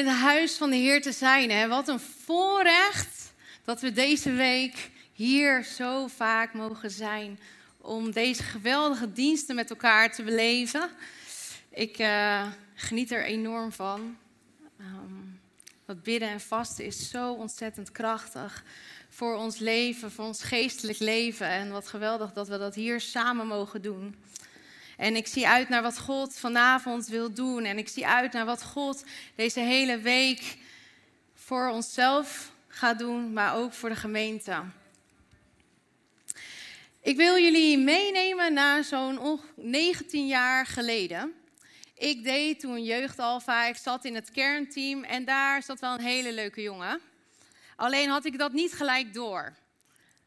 In het huis van de Heer te zijn. Hè? Wat een voorrecht dat we deze week hier zo vaak mogen zijn. Om deze geweldige diensten met elkaar te beleven. Ik eh, geniet er enorm van. Um, wat bidden en vasten is zo ontzettend krachtig voor ons leven, voor ons geestelijk leven. En wat geweldig dat we dat hier samen mogen doen. En ik zie uit naar wat God vanavond wil doen. En ik zie uit naar wat God deze hele week voor onszelf gaat doen, maar ook voor de gemeente. Ik wil jullie meenemen naar zo'n 19 jaar geleden. Ik deed toen jeugdalfa, ik zat in het kernteam en daar zat wel een hele leuke jongen. Alleen had ik dat niet gelijk door.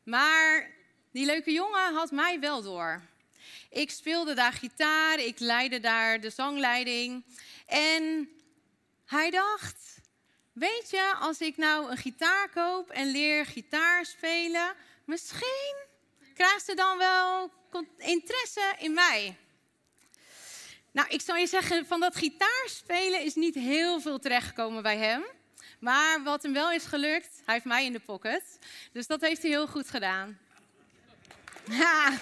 Maar die leuke jongen had mij wel door. Ik speelde daar gitaar, ik leidde daar de zangleiding. En hij dacht, weet je, als ik nou een gitaar koop en leer gitaar spelen, misschien krijgt ze dan wel interesse in mij. Nou, ik zou je zeggen, van dat gitaarspelen is niet heel veel terechtgekomen bij hem. Maar wat hem wel is gelukt, hij heeft mij in de pocket. Dus dat heeft hij heel goed gedaan. Ja.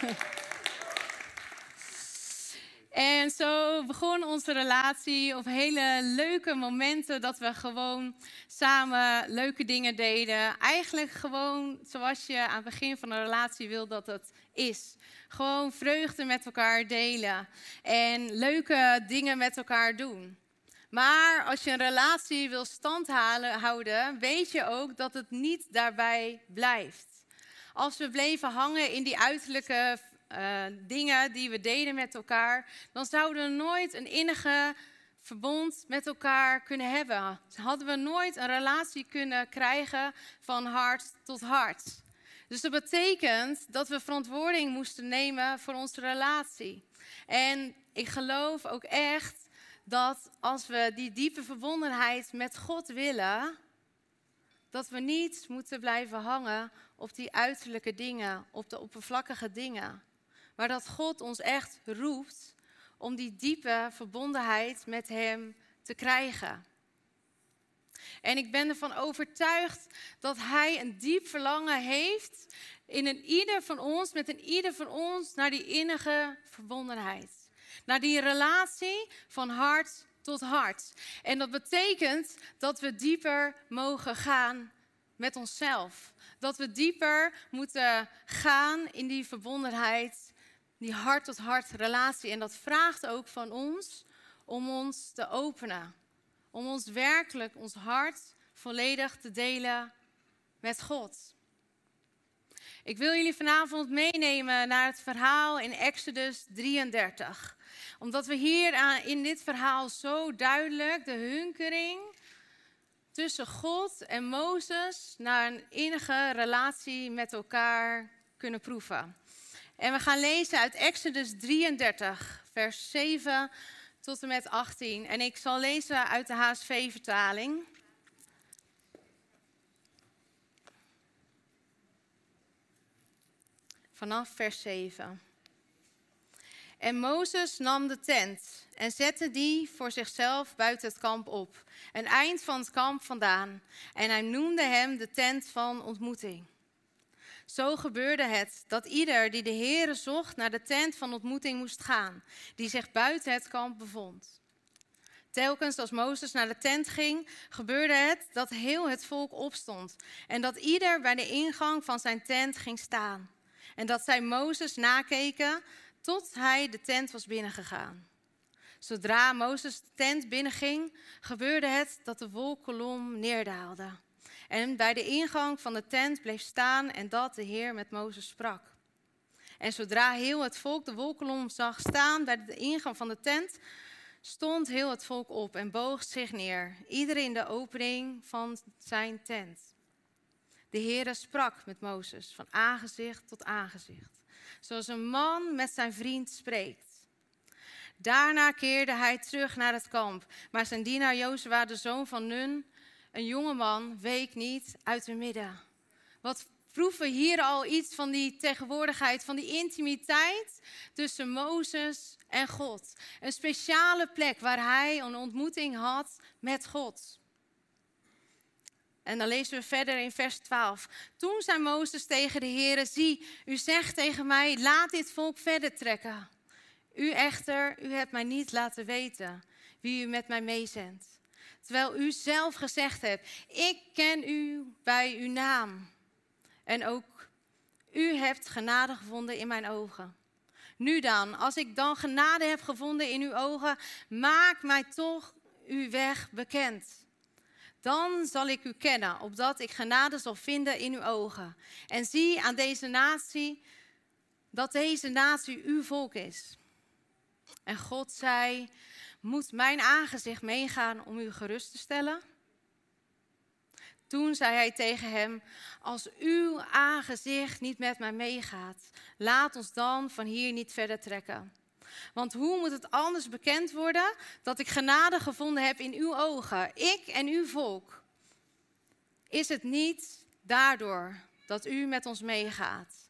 En zo begon onze relatie op hele leuke momenten dat we gewoon samen leuke dingen deden. Eigenlijk gewoon zoals je aan het begin van een relatie wil dat het is. Gewoon vreugde met elkaar delen en leuke dingen met elkaar doen. Maar als je een relatie wil standhouden, weet je ook dat het niet daarbij blijft. Als we bleven hangen in die uiterlijke uh, dingen die we deden met elkaar, dan zouden we nooit een innige verbond met elkaar kunnen hebben. Hadden we nooit een relatie kunnen krijgen van hart tot hart. Dus dat betekent dat we verantwoording moesten nemen voor onze relatie. En ik geloof ook echt dat als we die diepe verbondenheid met God willen, dat we niet moeten blijven hangen op die uiterlijke dingen, op de oppervlakkige dingen. Maar dat God ons echt roept om die diepe verbondenheid met Hem te krijgen. En ik ben ervan overtuigd dat Hij een diep verlangen heeft in een ieder van ons, met een ieder van ons, naar die innige verbondenheid. Naar die relatie van hart tot hart. En dat betekent dat we dieper mogen gaan met onszelf. Dat we dieper moeten gaan in die verbondenheid die hart-tot-hart relatie. En dat vraagt ook van ons om ons te openen. Om ons werkelijk, ons hart volledig te delen met God. Ik wil jullie vanavond meenemen naar het verhaal in Exodus 33. Omdat we hier in dit verhaal zo duidelijk de hunkering tussen God en Mozes naar een innige relatie met elkaar kunnen proeven. En we gaan lezen uit Exodus 33, vers 7 tot en met 18. En ik zal lezen uit de HSV-vertaling. Vanaf vers 7. En Mozes nam de tent en zette die voor zichzelf buiten het kamp op, een eind van het kamp vandaan. En hij noemde hem de tent van ontmoeting. Zo gebeurde het dat ieder die de Heere zocht naar de tent van ontmoeting moest gaan, die zich buiten het kamp bevond. Telkens als Mozes naar de tent ging, gebeurde het dat heel het volk opstond en dat ieder bij de ingang van zijn tent ging staan. En dat zij Mozes nakeken tot hij de tent was binnengegaan. Zodra Mozes de tent binnenging, gebeurde het dat de wolkolom neerdaalde en bij de ingang van de tent bleef staan en dat de Heer met Mozes sprak. En zodra heel het volk de wolkolom zag staan bij de ingang van de tent, stond heel het volk op en boog zich neer, iedereen in de opening van zijn tent. De Heere sprak met Mozes van aangezicht tot aangezicht, zoals een man met zijn vriend spreekt. Daarna keerde hij terug naar het kamp, maar zijn dienaar Jozua, de zoon van Nun, een jonge man, week niet uit hun midden. Wat proeven hier al iets van die tegenwoordigheid, van die intimiteit tussen Mozes en God. Een speciale plek waar hij een ontmoeting had met God. En dan lezen we verder in vers 12. Toen zei Mozes tegen de Heer: Zie, u zegt tegen mij: laat dit volk verder trekken. U echter, u hebt mij niet laten weten wie u met mij meezendt. Terwijl u zelf gezegd hebt: Ik ken u bij uw naam. En ook u hebt genade gevonden in mijn ogen. Nu dan, als ik dan genade heb gevonden in uw ogen, maak mij toch uw weg bekend. Dan zal ik u kennen, opdat ik genade zal vinden in uw ogen. En zie aan deze natie dat deze natie uw volk is. En God zei: Moet mijn aangezicht meegaan om u gerust te stellen? Toen zei hij tegen hem: Als uw aangezicht niet met mij meegaat, laat ons dan van hier niet verder trekken. Want hoe moet het anders bekend worden dat ik genade gevonden heb in uw ogen, ik en uw volk? Is het niet daardoor dat u met ons meegaat?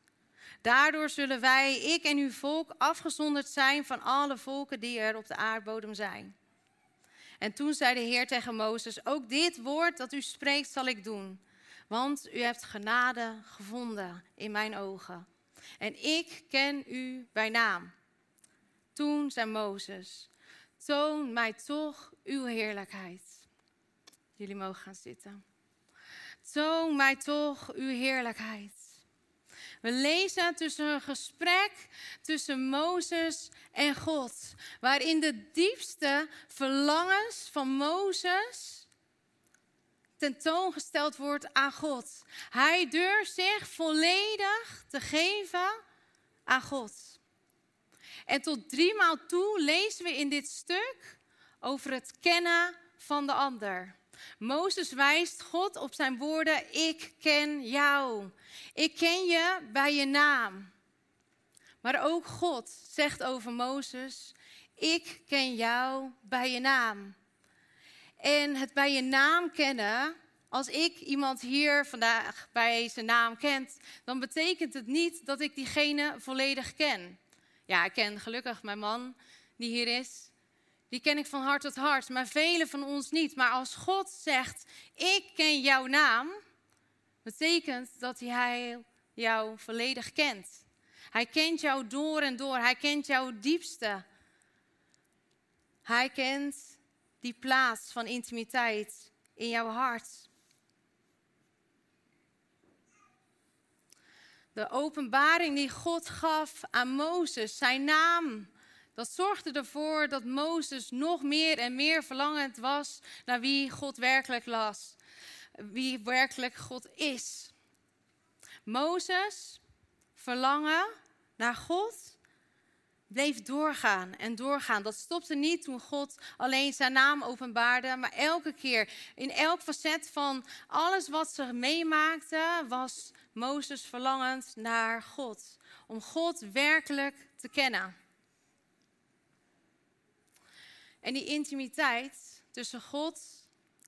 Daardoor zullen wij, ik en uw volk, afgezonderd zijn van alle volken die er op de aardbodem zijn. En toen zei de Heer tegen Mozes: Ook dit woord dat u spreekt zal ik doen. Want u hebt genade gevonden in mijn ogen. En ik ken u bij naam. Toen zei Mozes: Toon mij toch uw heerlijkheid. Jullie mogen gaan zitten. Toon mij toch uw heerlijkheid. We lezen tussen een gesprek tussen Mozes en God, waarin de diepste verlangens van Mozes tentoongesteld wordt aan God. Hij durft zich volledig te geven aan God. En tot driemaal toe lezen we in dit stuk over het kennen van de ander. Mozes wijst God op zijn woorden: Ik ken jou. Ik ken je bij je naam. Maar ook God zegt over Mozes: Ik ken jou bij je naam. En het bij je naam kennen, als ik iemand hier vandaag bij zijn naam kent, dan betekent het niet dat ik diegene volledig ken. Ja, ik ken gelukkig mijn man die hier is die ken ik van hart tot hart, maar velen van ons niet. Maar als God zegt, ik ken jouw naam, betekent dat hij jou volledig kent. Hij kent jou door en door, hij kent jouw diepste. Hij kent die plaats van intimiteit in jouw hart. De openbaring die God gaf aan Mozes, zijn naam dat zorgde ervoor dat Mozes nog meer en meer verlangend was naar wie God werkelijk las. Wie werkelijk God is. Mozes verlangen naar God bleef doorgaan en doorgaan. Dat stopte niet toen God alleen zijn naam openbaarde, maar elke keer, in elk facet van alles wat ze meemaakte, was Mozes verlangend naar God. Om God werkelijk te kennen. En die intimiteit tussen God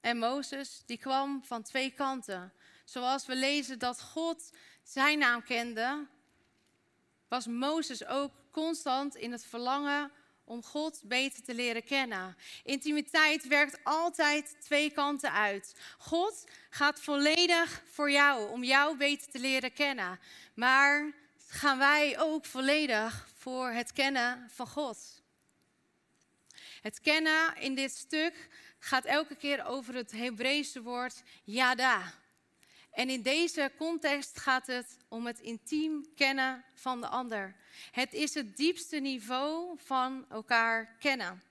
en Mozes, die kwam van twee kanten. Zoals we lezen dat God zijn naam kende, was Mozes ook constant in het verlangen om God beter te leren kennen. Intimiteit werkt altijd twee kanten uit. God gaat volledig voor jou, om jou beter te leren kennen. Maar gaan wij ook volledig voor het kennen van God? Het kennen in dit stuk gaat elke keer over het Hebreeuwse woord yada. En in deze context gaat het om het intiem kennen van de ander. Het is het diepste niveau van elkaar kennen.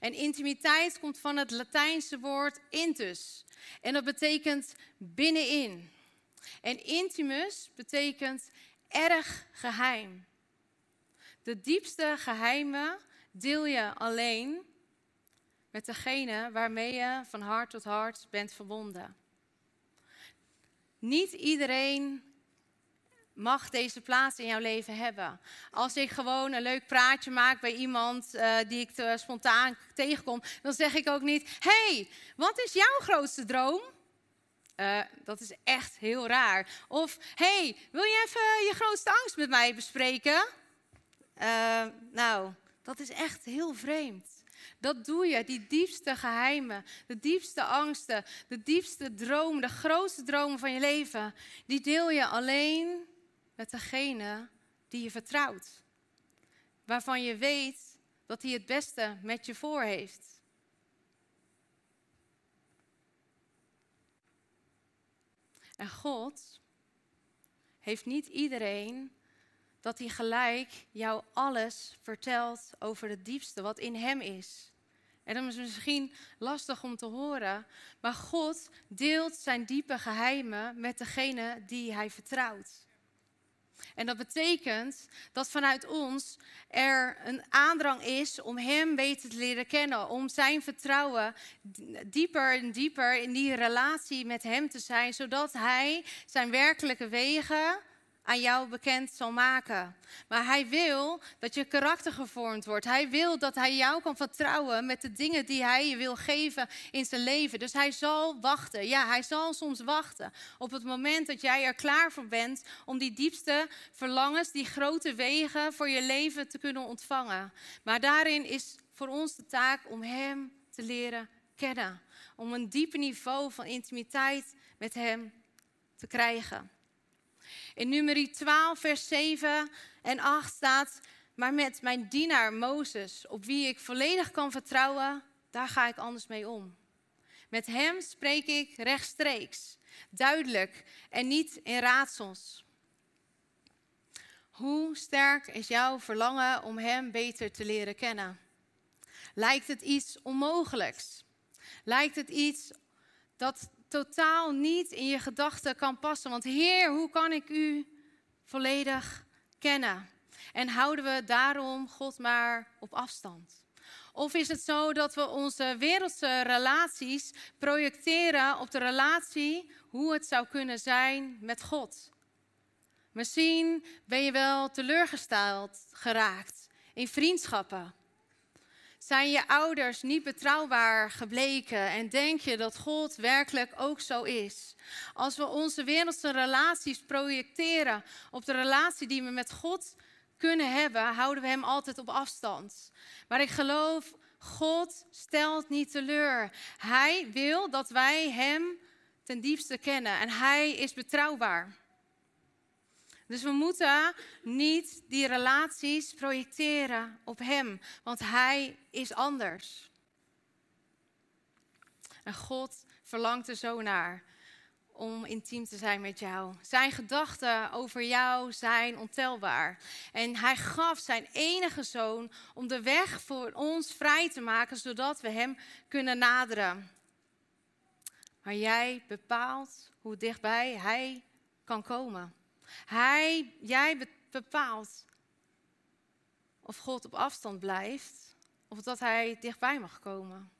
En intimiteit komt van het Latijnse woord intus. En dat betekent binnenin. En intimus betekent erg geheim. De diepste geheimen deel je alleen met degene waarmee je van hart tot hart bent verbonden. niet iedereen mag deze plaats in jouw leven hebben. Als ik gewoon een leuk praatje maak bij iemand uh, die ik te spontaan tegenkom, dan zeg ik ook niet: hey, wat is jouw grootste droom? Uh, dat is echt heel raar. Of hey, wil je even je grootste angst met mij bespreken? Uh, nou, dat is echt heel vreemd. Dat doe je, die diepste geheimen, de diepste angsten, de diepste droom, de grootste dromen van je leven, die deel je alleen met degene die je vertrouwt. Waarvan je weet dat hij het beste met je voor heeft. En God heeft niet iedereen dat hij gelijk jou alles vertelt over het diepste wat in hem is. En dat is misschien lastig om te horen, maar God deelt zijn diepe geheimen met degene die hij vertrouwt. En dat betekent dat vanuit ons er een aandrang is om Hem beter te leren kennen. Om Zijn vertrouwen dieper en dieper in die relatie met Hem te zijn. Zodat Hij Zijn werkelijke wegen aan jou bekend zal maken. Maar hij wil dat je karakter gevormd wordt. Hij wil dat hij jou kan vertrouwen met de dingen die hij je wil geven in zijn leven. Dus hij zal wachten. Ja, hij zal soms wachten op het moment dat jij er klaar voor bent om die diepste verlangens, die grote wegen voor je leven te kunnen ontvangen. Maar daarin is voor ons de taak om hem te leren kennen. Om een dieper niveau van intimiteit met hem te krijgen. In nummer 12, vers 7 en 8 staat: Maar met mijn dienaar Mozes, op wie ik volledig kan vertrouwen, daar ga ik anders mee om. Met hem spreek ik rechtstreeks, duidelijk en niet in raadsels. Hoe sterk is jouw verlangen om hem beter te leren kennen? Lijkt het iets onmogelijks? Lijkt het iets dat totaal niet in je gedachten kan passen. Want Heer, hoe kan ik u volledig kennen? En houden we daarom God maar op afstand? Of is het zo dat we onze wereldse relaties projecteren op de relatie hoe het zou kunnen zijn met God? Misschien ben je wel teleurgesteld geraakt in vriendschappen zijn je ouders niet betrouwbaar gebleken en denk je dat God werkelijk ook zo is? Als we onze wereldse relaties projecteren op de relatie die we met God kunnen hebben, houden we Hem altijd op afstand. Maar ik geloof, God stelt niet teleur. Hij wil dat wij Hem ten diepste kennen en Hij is betrouwbaar. Dus we moeten niet die relaties projecteren op Hem, want Hij is anders. En God verlangt er zo naar om intiem te zijn met jou. Zijn gedachten over jou zijn ontelbaar. En hij gaf zijn enige zoon om de weg voor ons vrij te maken, zodat we hem kunnen naderen. Maar jij bepaalt hoe dichtbij hij kan komen. Hij, jij bepaalt of God op afstand blijft of dat hij dichtbij mag komen.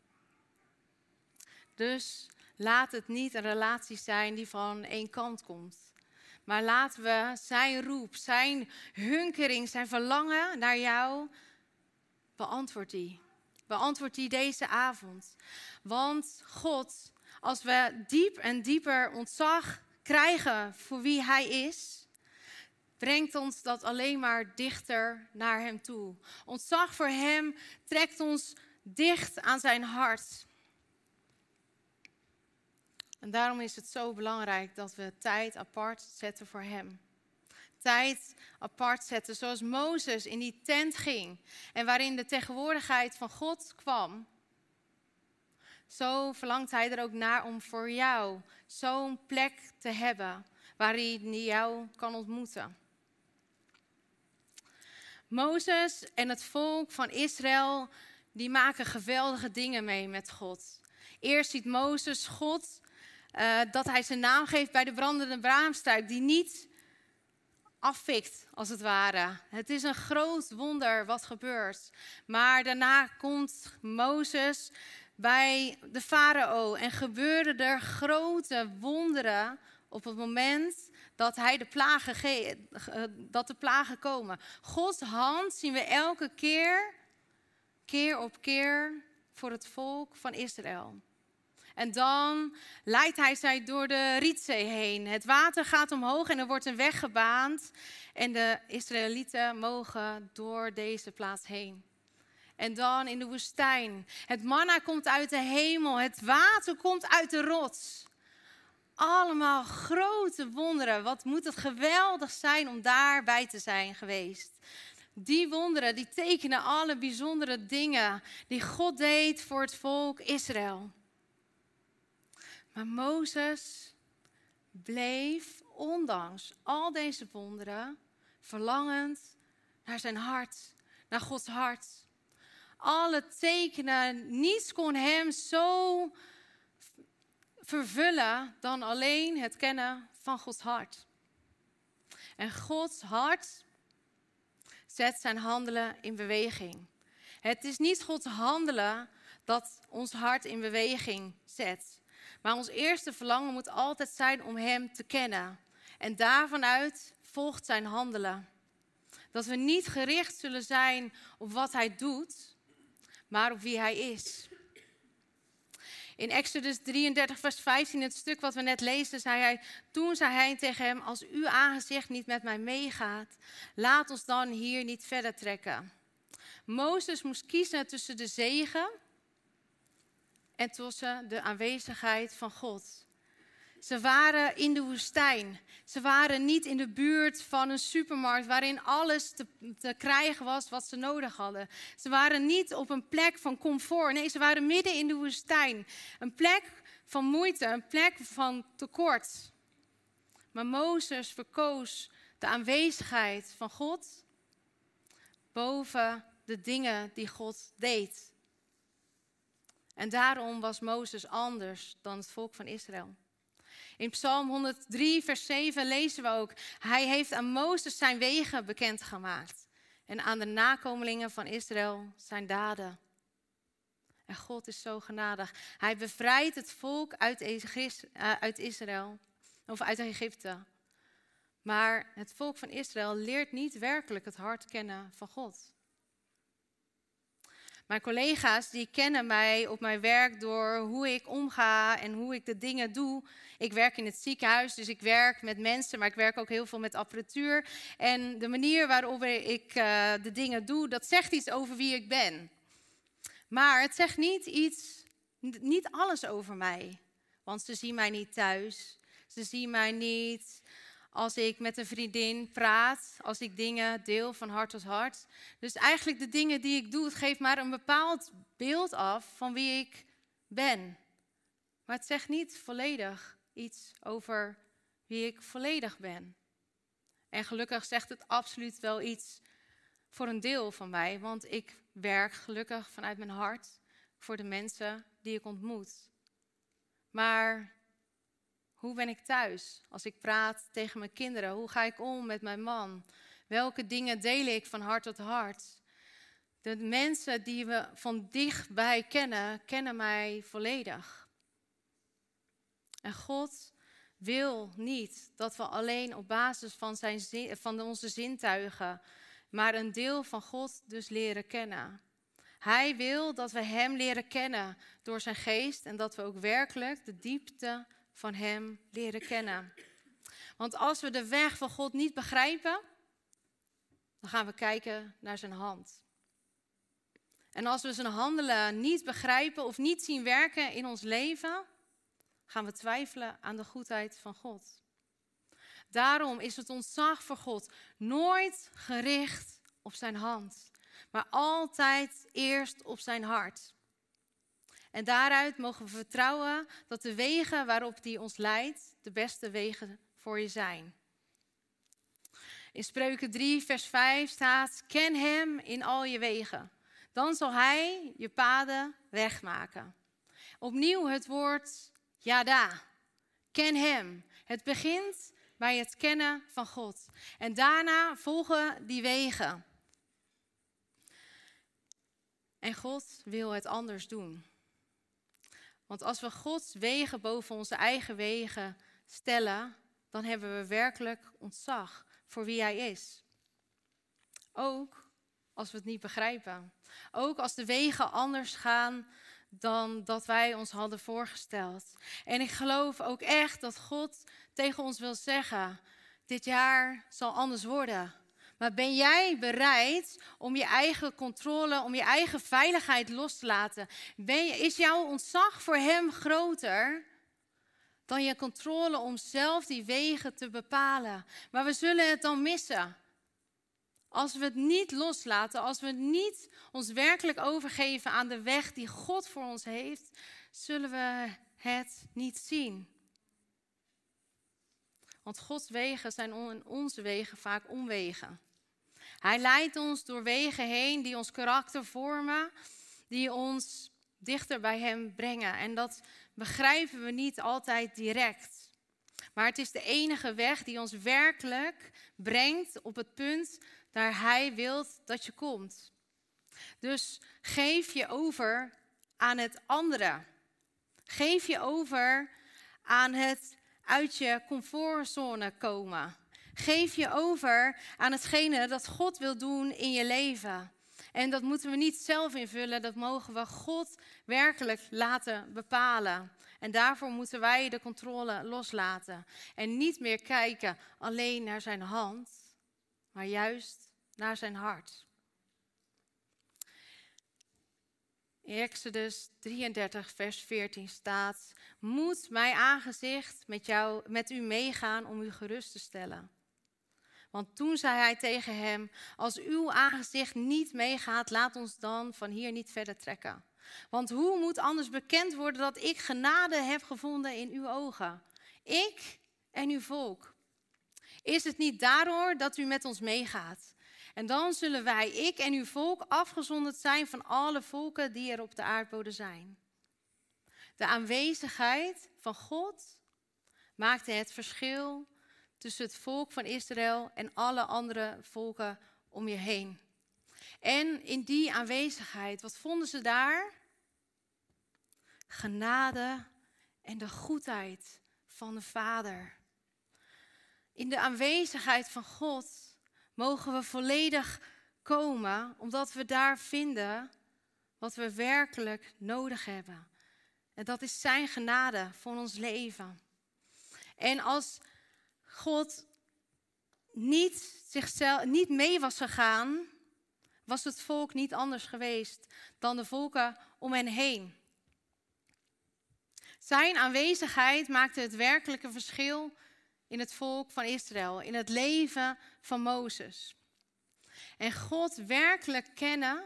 Dus laat het niet een relatie zijn die van één kant komt. Maar laten we zijn roep, zijn hunkering, zijn verlangen naar jou, beantwoord die. Beantwoord die deze avond. Want God, als we diep en dieper ontzag krijgen voor wie Hij is, brengt ons dat alleen maar dichter naar Hem toe. Ontzag voor Hem trekt ons dicht aan Zijn hart. En daarom is het zo belangrijk dat we tijd apart zetten voor Hem. Tijd apart zetten, zoals Mozes in die tent ging en waarin de tegenwoordigheid van God kwam. Zo verlangt Hij er ook naar om voor jou zo'n plek te hebben waarin Hij jou kan ontmoeten. Mozes en het volk van Israël, die maken geweldige dingen mee met God. Eerst ziet Mozes God uh, dat hij zijn naam geeft bij de brandende braamstruik, die niet afvikt, als het ware. Het is een groot wonder wat gebeurt. Maar daarna komt Mozes bij de farao en gebeuren er grote wonderen op het moment dat, hij de plagen ge- eh, dat de plagen komen. Gods hand zien we elke keer, keer op keer, voor het volk van Israël. En dan leidt hij zij door de Rietzee heen. Het water gaat omhoog en er wordt een weg gebaand. En de Israëlieten mogen door deze plaats heen. En dan in de woestijn. Het manna komt uit de hemel. Het water komt uit de rots. Allemaal grote wonderen. Wat moet het geweldig zijn om daarbij te zijn geweest. Die wonderen, die tekenen alle bijzondere dingen die God deed voor het volk Israël. Maar Mozes bleef, ondanks al deze wonderen, verlangend naar zijn hart, naar Gods hart. Alle tekenen, niets kon hem zo vervullen dan alleen het kennen van Gods hart. En Gods hart zet zijn handelen in beweging. Het is niet Gods handelen dat ons hart in beweging zet. Maar ons eerste verlangen moet altijd zijn om Hem te kennen. En daarvanuit volgt zijn handelen. Dat we niet gericht zullen zijn op wat Hij doet, maar op wie Hij is. In Exodus 33, vers 15, het stuk wat we net lezen, zei hij: Toen zei hij tegen hem: Als uw aangezicht niet met mij meegaat, laat ons dan hier niet verder trekken. Mozes moest kiezen tussen de zegen en tussen de aanwezigheid van God. Ze waren in de woestijn. Ze waren niet in de buurt van een supermarkt waarin alles te, te, krijgen was wat ze nodig hadden. Ze waren niet op een plek van comfort. Nee, ze waren midden in de woestijn. Een plek van moeite, een plek van tekort. Maar Mozes verkoos de aanwezigheid van God boven de dingen die God deed. En daarom was Mozes anders dan het volk van Israël. In Psalm 103, vers 7 lezen we ook: Hij heeft aan Mozes zijn wegen bekendgemaakt en aan de nakomelingen van Israël zijn daden. En God is zo genadig. Hij bevrijdt het volk uit, uit Israël, of uit Egypte. Maar het volk van Israël leert niet werkelijk het hart kennen van God. Mijn collega's die kennen mij op mijn werk door hoe ik omga en hoe ik de dingen doe. Ik werk in het ziekenhuis, dus ik werk met mensen, maar ik werk ook heel veel met apparatuur. En de manier waarop ik uh, de dingen doe, dat zegt iets over wie ik ben. Maar het zegt niet iets, niet alles over mij. Want ze zien mij niet thuis. Ze zien mij niet als ik met een vriendin praat, als ik dingen deel van hart tot hart. Dus eigenlijk de dingen die ik doe, het geeft maar een bepaald beeld af van wie ik ben. Maar het zegt niet volledig iets over wie ik volledig ben. En gelukkig zegt het absoluut wel iets voor een deel van mij, want ik werk gelukkig vanuit mijn hart voor de mensen die ik ontmoet. Maar hoe ben ik thuis als ik praat tegen mijn kinderen? Hoe ga ik om met mijn man? Welke dingen deel ik van hart tot hart? De mensen die we van dichtbij kennen, kennen mij volledig. En God wil niet dat we alleen op basis van, zijn, van onze zintuigen, maar een deel van God dus leren kennen. Hij wil dat we Hem leren kennen door zijn geest en dat we ook werkelijk de diepte van Hem leren kennen. Want als we de weg van God niet begrijpen, dan gaan we kijken naar Zijn hand. En als we Zijn handelen niet begrijpen of niet zien werken in ons leven, gaan we twijfelen aan de goedheid van God. Daarom is het ontzag voor God nooit gericht op Zijn hand, maar altijd eerst op Zijn hart. En daaruit mogen we vertrouwen dat de wegen waarop die ons leidt, de beste wegen voor je zijn. In Spreuken 3, vers 5 staat: Ken Hem in al je wegen. Dan zal Hij je paden wegmaken. Opnieuw het woord Yada. Ken Hem. Het begint bij het kennen van God. En daarna volgen die wegen. En God wil het anders doen. Want als we Gods wegen boven onze eigen wegen stellen, dan hebben we werkelijk ontzag voor wie Hij is. Ook als we het niet begrijpen. Ook als de wegen anders gaan dan dat wij ons hadden voorgesteld. En ik geloof ook echt dat God tegen ons wil zeggen: dit jaar zal anders worden. Maar ben jij bereid om je eigen controle, om je eigen veiligheid los te laten? Is jouw ontzag voor Hem groter dan je controle om zelf die wegen te bepalen? Maar we zullen het dan missen. Als we het niet loslaten, als we niet ons werkelijk overgeven aan de weg die God voor ons heeft, zullen we het niet zien. Want Gods wegen zijn in onze wegen vaak omwegen. Hij leidt ons door wegen heen die ons karakter vormen, die ons dichter bij Hem brengen. En dat begrijpen we niet altijd direct. Maar het is de enige weg die ons werkelijk brengt op het punt daar Hij wilt dat je komt. Dus geef je over aan het andere. Geef je over aan het uit je comfortzone komen. Geef je over aan hetgene dat God wil doen in je leven. En dat moeten we niet zelf invullen, dat mogen we God werkelijk laten bepalen. En daarvoor moeten wij de controle loslaten. En niet meer kijken alleen naar zijn hand, maar juist naar zijn hart. In Exodus 33, vers 14 staat: Moet mijn aangezicht met, jou, met u meegaan om u gerust te stellen? Want toen zei hij tegen hem: Als uw aangezicht niet meegaat, laat ons dan van hier niet verder trekken. Want hoe moet anders bekend worden dat ik genade heb gevonden in uw ogen? Ik en uw volk. Is het niet daardoor dat u met ons meegaat? En dan zullen wij, ik en uw volk, afgezonderd zijn van alle volken die er op de aardbodem zijn. De aanwezigheid van God maakte het verschil tussen het volk van Israël en alle andere volken om je heen. En in die aanwezigheid, wat vonden ze daar? Genade en de goedheid van de Vader. In de aanwezigheid van God mogen we volledig komen, omdat we daar vinden wat we werkelijk nodig hebben. En dat is Zijn genade voor ons leven. En als God niet, zichzelf, niet mee was gegaan, was het volk niet anders geweest dan de volken om hen heen. Zijn aanwezigheid maakte het werkelijke verschil in het volk van Israël, in het leven van Mozes. En God werkelijk kennen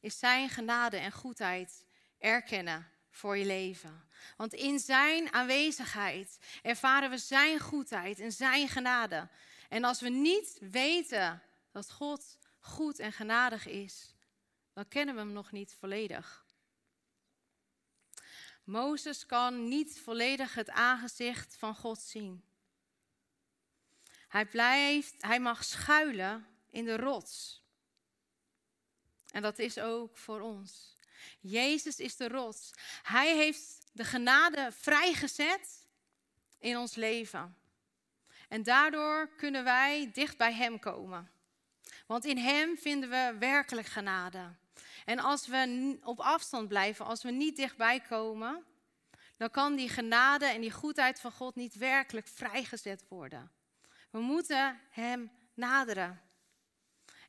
is zijn genade en goedheid erkennen voor je leven. Want in zijn aanwezigheid ervaren we zijn goedheid en zijn genade. En als we niet weten dat God goed en genadig is, dan kennen we hem nog niet volledig. Mozes kan niet volledig het aangezicht van God zien. Hij, blijft, hij mag schuilen in de rots. En dat is ook voor ons. Jezus is de rots. Hij heeft de genade vrijgezet in ons leven. En daardoor kunnen wij dicht bij Hem komen. Want in Hem vinden we werkelijk genade. En als we op afstand blijven, als we niet dichtbij komen, dan kan die genade en die goedheid van God niet werkelijk vrijgezet worden. We moeten Hem naderen.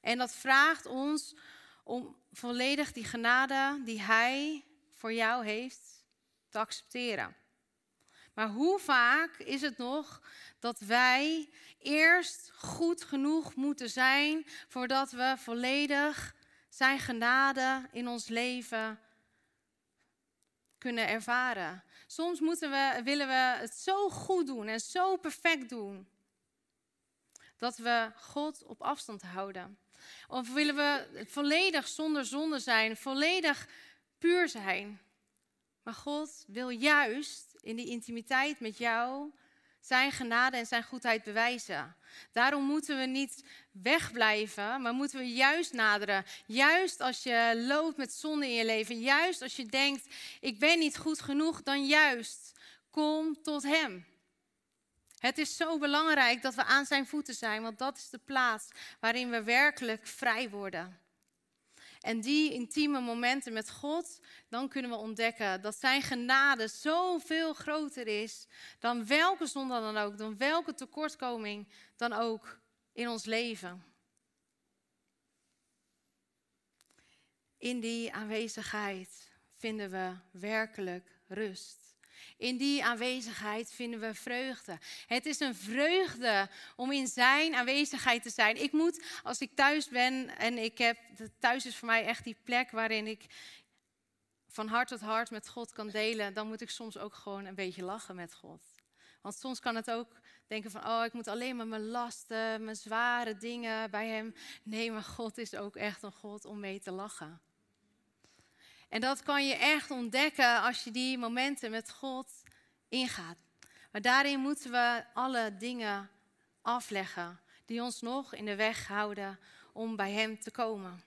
En dat vraagt ons om volledig die genade die Hij voor jou heeft te accepteren. Maar hoe vaak is het nog dat wij eerst goed genoeg moeten zijn voordat we volledig Zijn genade in ons leven kunnen ervaren? Soms moeten we, willen we het zo goed doen en zo perfect doen dat we God op afstand houden? Of willen we volledig zonder zonde zijn, volledig puur zijn? Maar God wil juist in die intimiteit met jou zijn genade en zijn goedheid bewijzen. Daarom moeten we niet wegblijven, maar moeten we juist naderen. Juist als je loopt met zonde in je leven, juist als je denkt, ik ben niet goed genoeg, dan juist kom tot Hem. Het is zo belangrijk dat we aan zijn voeten zijn, want dat is de plaats waarin we werkelijk vrij worden. En die intieme momenten met God, dan kunnen we ontdekken dat zijn genade zoveel groter is dan welke zonde dan ook, dan welke tekortkoming dan ook in ons leven. In die aanwezigheid vinden we werkelijk rust. In die aanwezigheid vinden we vreugde. Het is een vreugde om in zijn aanwezigheid te zijn. Ik moet, als ik thuis ben en ik heb, thuis is voor mij echt die plek waarin ik van hart tot hart met God kan delen, dan moet ik soms ook gewoon een beetje lachen met God. Want soms kan het ook denken van, oh, ik moet alleen maar mijn lasten, mijn zware dingen bij Hem. Nee, maar God is ook echt een God om mee te lachen. En dat kan je echt ontdekken als je die momenten met God ingaat. Maar daarin moeten we alle dingen afleggen die ons nog in de weg houden om bij Hem te komen.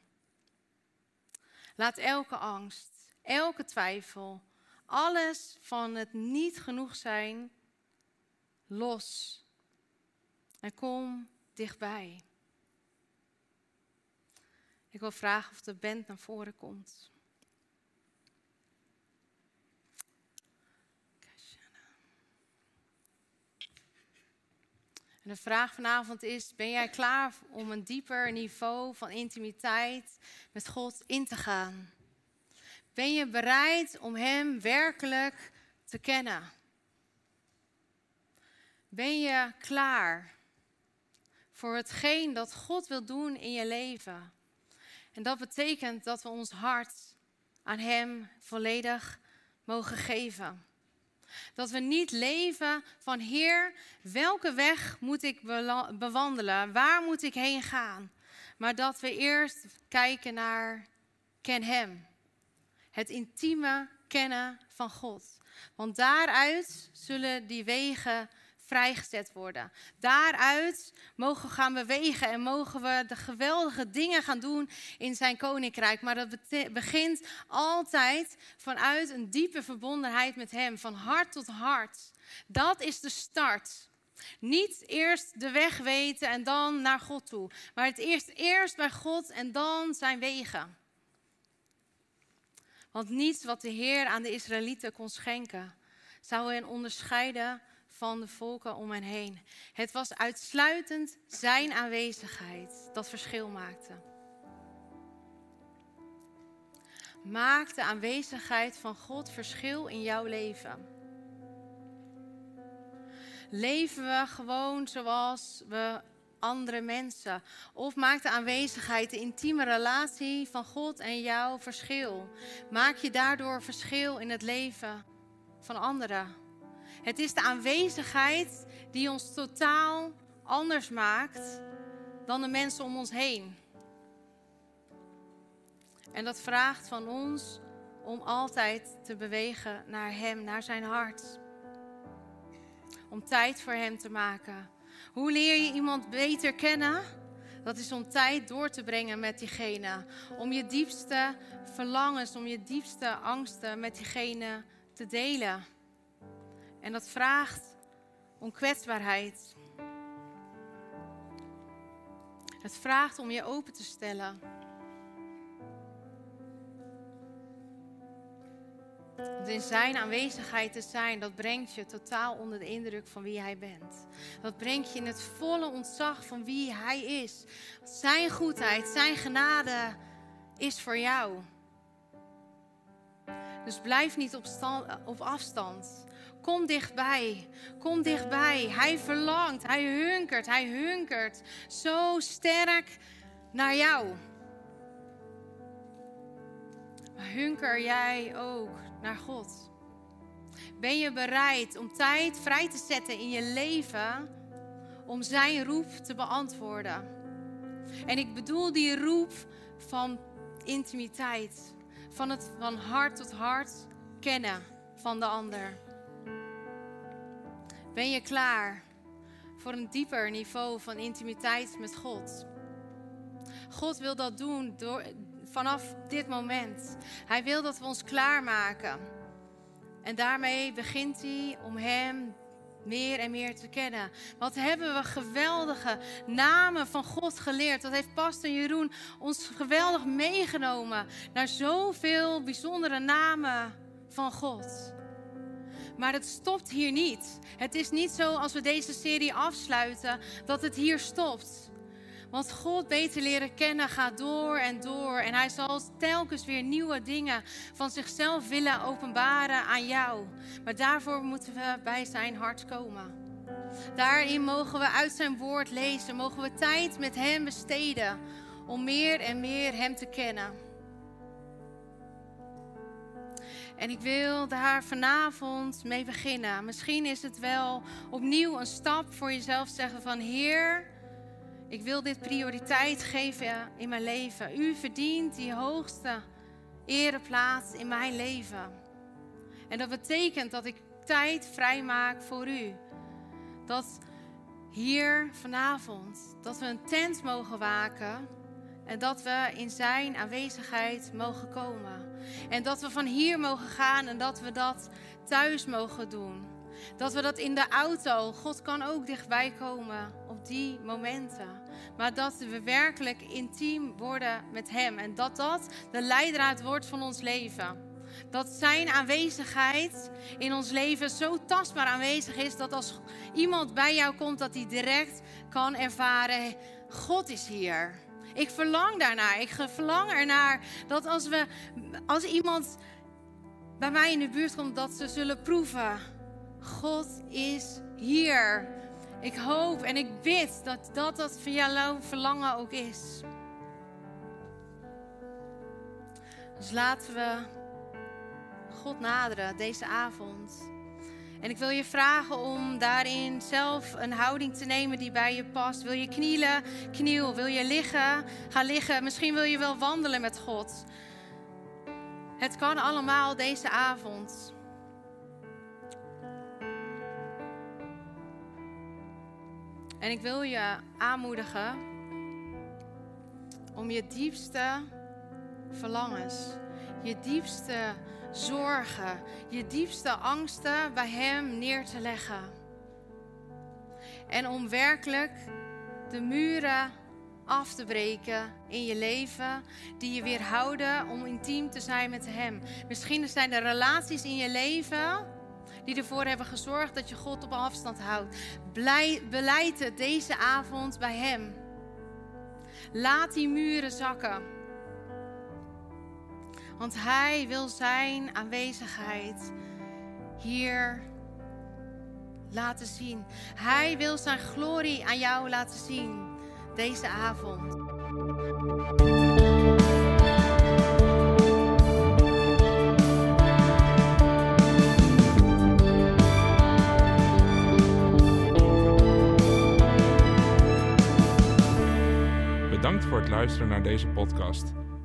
Laat elke angst, elke twijfel, alles van het niet genoeg zijn los. En kom dichtbij. Ik wil vragen of de band naar voren komt. En de vraag vanavond is: ben jij klaar om een dieper niveau van intimiteit met God in te gaan? Ben je bereid om Hem werkelijk te kennen? Ben je klaar voor hetgeen dat God wil doen in je leven? En dat betekent dat we ons hart aan Hem volledig mogen geven. Dat we niet leven van Heer, welke weg moet ik bewandelen? Waar moet ik heen gaan? Maar dat we eerst kijken naar ken Hem. Het intieme kennen van God. Want daaruit zullen die wegen vrijgezet worden. Daaruit mogen we gaan bewegen en mogen we de geweldige dingen gaan doen in zijn koninkrijk. Maar dat begint altijd vanuit een diepe verbondenheid met hem, van hart tot hart. Dat is de start. Niet eerst de weg weten en dan naar God toe, maar het eerst, eerst bij God en dan zijn wegen. Want niets wat de Heer aan de Israëlieten kon schenken, zou hen onderscheiden van de volken om hen heen. Het was uitsluitend zijn aanwezigheid dat verschil maakte. Maakt de aanwezigheid van God verschil in jouw leven? Leven we gewoon zoals we andere mensen? Of maakt de aanwezigheid, de intieme relatie van God en jou verschil? Maak je daardoor verschil in het leven van anderen? Het is de aanwezigheid die ons totaal anders maakt dan de mensen om ons heen. En dat vraagt van ons om altijd te bewegen naar Hem, naar Zijn hart. Om tijd voor Hem te maken. Hoe leer je iemand beter kennen? Dat is om tijd door te brengen met diegene. Om je diepste verlangens, om je diepste angsten met diegene te delen. En dat vraagt om kwetsbaarheid. Het vraagt om je open te stellen. Want in zijn aanwezigheid te zijn, dat brengt je totaal onder de indruk van wie hij bent. Dat brengt je in het volle ontzag van wie hij is. Zijn goedheid, zijn genade is voor jou. Dus blijf niet op, op afstand. Kom dichtbij. Kom dichtbij. Hij verlangt, hij hunkert, hij hunkert zo sterk naar jou. Maar hunker jij ook naar God? Ben je bereid om tijd vrij te zetten in je leven om zijn roep te beantwoorden? En ik bedoel die roep van intimiteit, van het van hart tot hart kennen van de ander. Ben je klaar voor een dieper niveau van intimiteit met God? God wil dat doen door, vanaf dit moment. Hij wil dat we ons klaarmaken. En daarmee begint hij om Hem meer en meer te kennen. Wat hebben we geweldige namen van God geleerd. Dat heeft Pastor Jeroen ons geweldig meegenomen naar zoveel bijzondere namen van God. Maar het stopt hier niet. Het is niet zo als we deze serie afsluiten dat het hier stopt. Want God beter leren kennen gaat door en door. En hij zal telkens weer nieuwe dingen van zichzelf willen openbaren aan jou. Maar daarvoor moeten we bij zijn hart komen. Daarin mogen we uit zijn woord lezen. Mogen we tijd met hem besteden. Om meer en meer hem te kennen. En ik wil daar vanavond mee beginnen. Misschien is het wel opnieuw een stap voor jezelf zeggen van Heer, ik wil dit prioriteit geven in mijn leven. U verdient die hoogste ereplaats in mijn leven. En dat betekent dat ik tijd vrijmaak voor u. Dat hier vanavond, dat we een tent mogen waken en dat we in zijn aanwezigheid mogen komen. En dat we van hier mogen gaan en dat we dat thuis mogen doen. Dat we dat in de auto, God kan ook dichtbij komen op die momenten. Maar dat we werkelijk intiem worden met Hem. En dat dat de leidraad wordt van ons leven. Dat Zijn aanwezigheid in ons leven zo tastbaar aanwezig is dat als iemand bij jou komt, dat hij direct kan ervaren: God is hier. Ik verlang daarnaar. Ik verlang ernaar dat als, we, als iemand bij mij in de buurt komt, dat ze zullen proeven God is hier. Ik hoop en ik bid dat dat, dat voor jouw verlangen ook is. Dus laten we God naderen deze avond. En ik wil je vragen om daarin zelf een houding te nemen die bij je past. Wil je knielen? Kniel. Wil je liggen? Ga liggen. Misschien wil je wel wandelen met God. Het kan allemaal deze avond. En ik wil je aanmoedigen om je diepste verlangens, je diepste zorgen, je diepste angsten bij Hem neer te leggen. En om werkelijk de muren af te breken in je leven die je weerhouden om intiem te zijn met Hem. Misschien zijn er relaties in je leven die ervoor hebben gezorgd dat je God op afstand houdt. Beleid het deze avond bij Hem. Laat die muren zakken. Want Hij wil Zijn aanwezigheid hier laten zien. Hij wil Zijn glorie aan jou laten zien deze avond. Bedankt voor het luisteren naar deze podcast.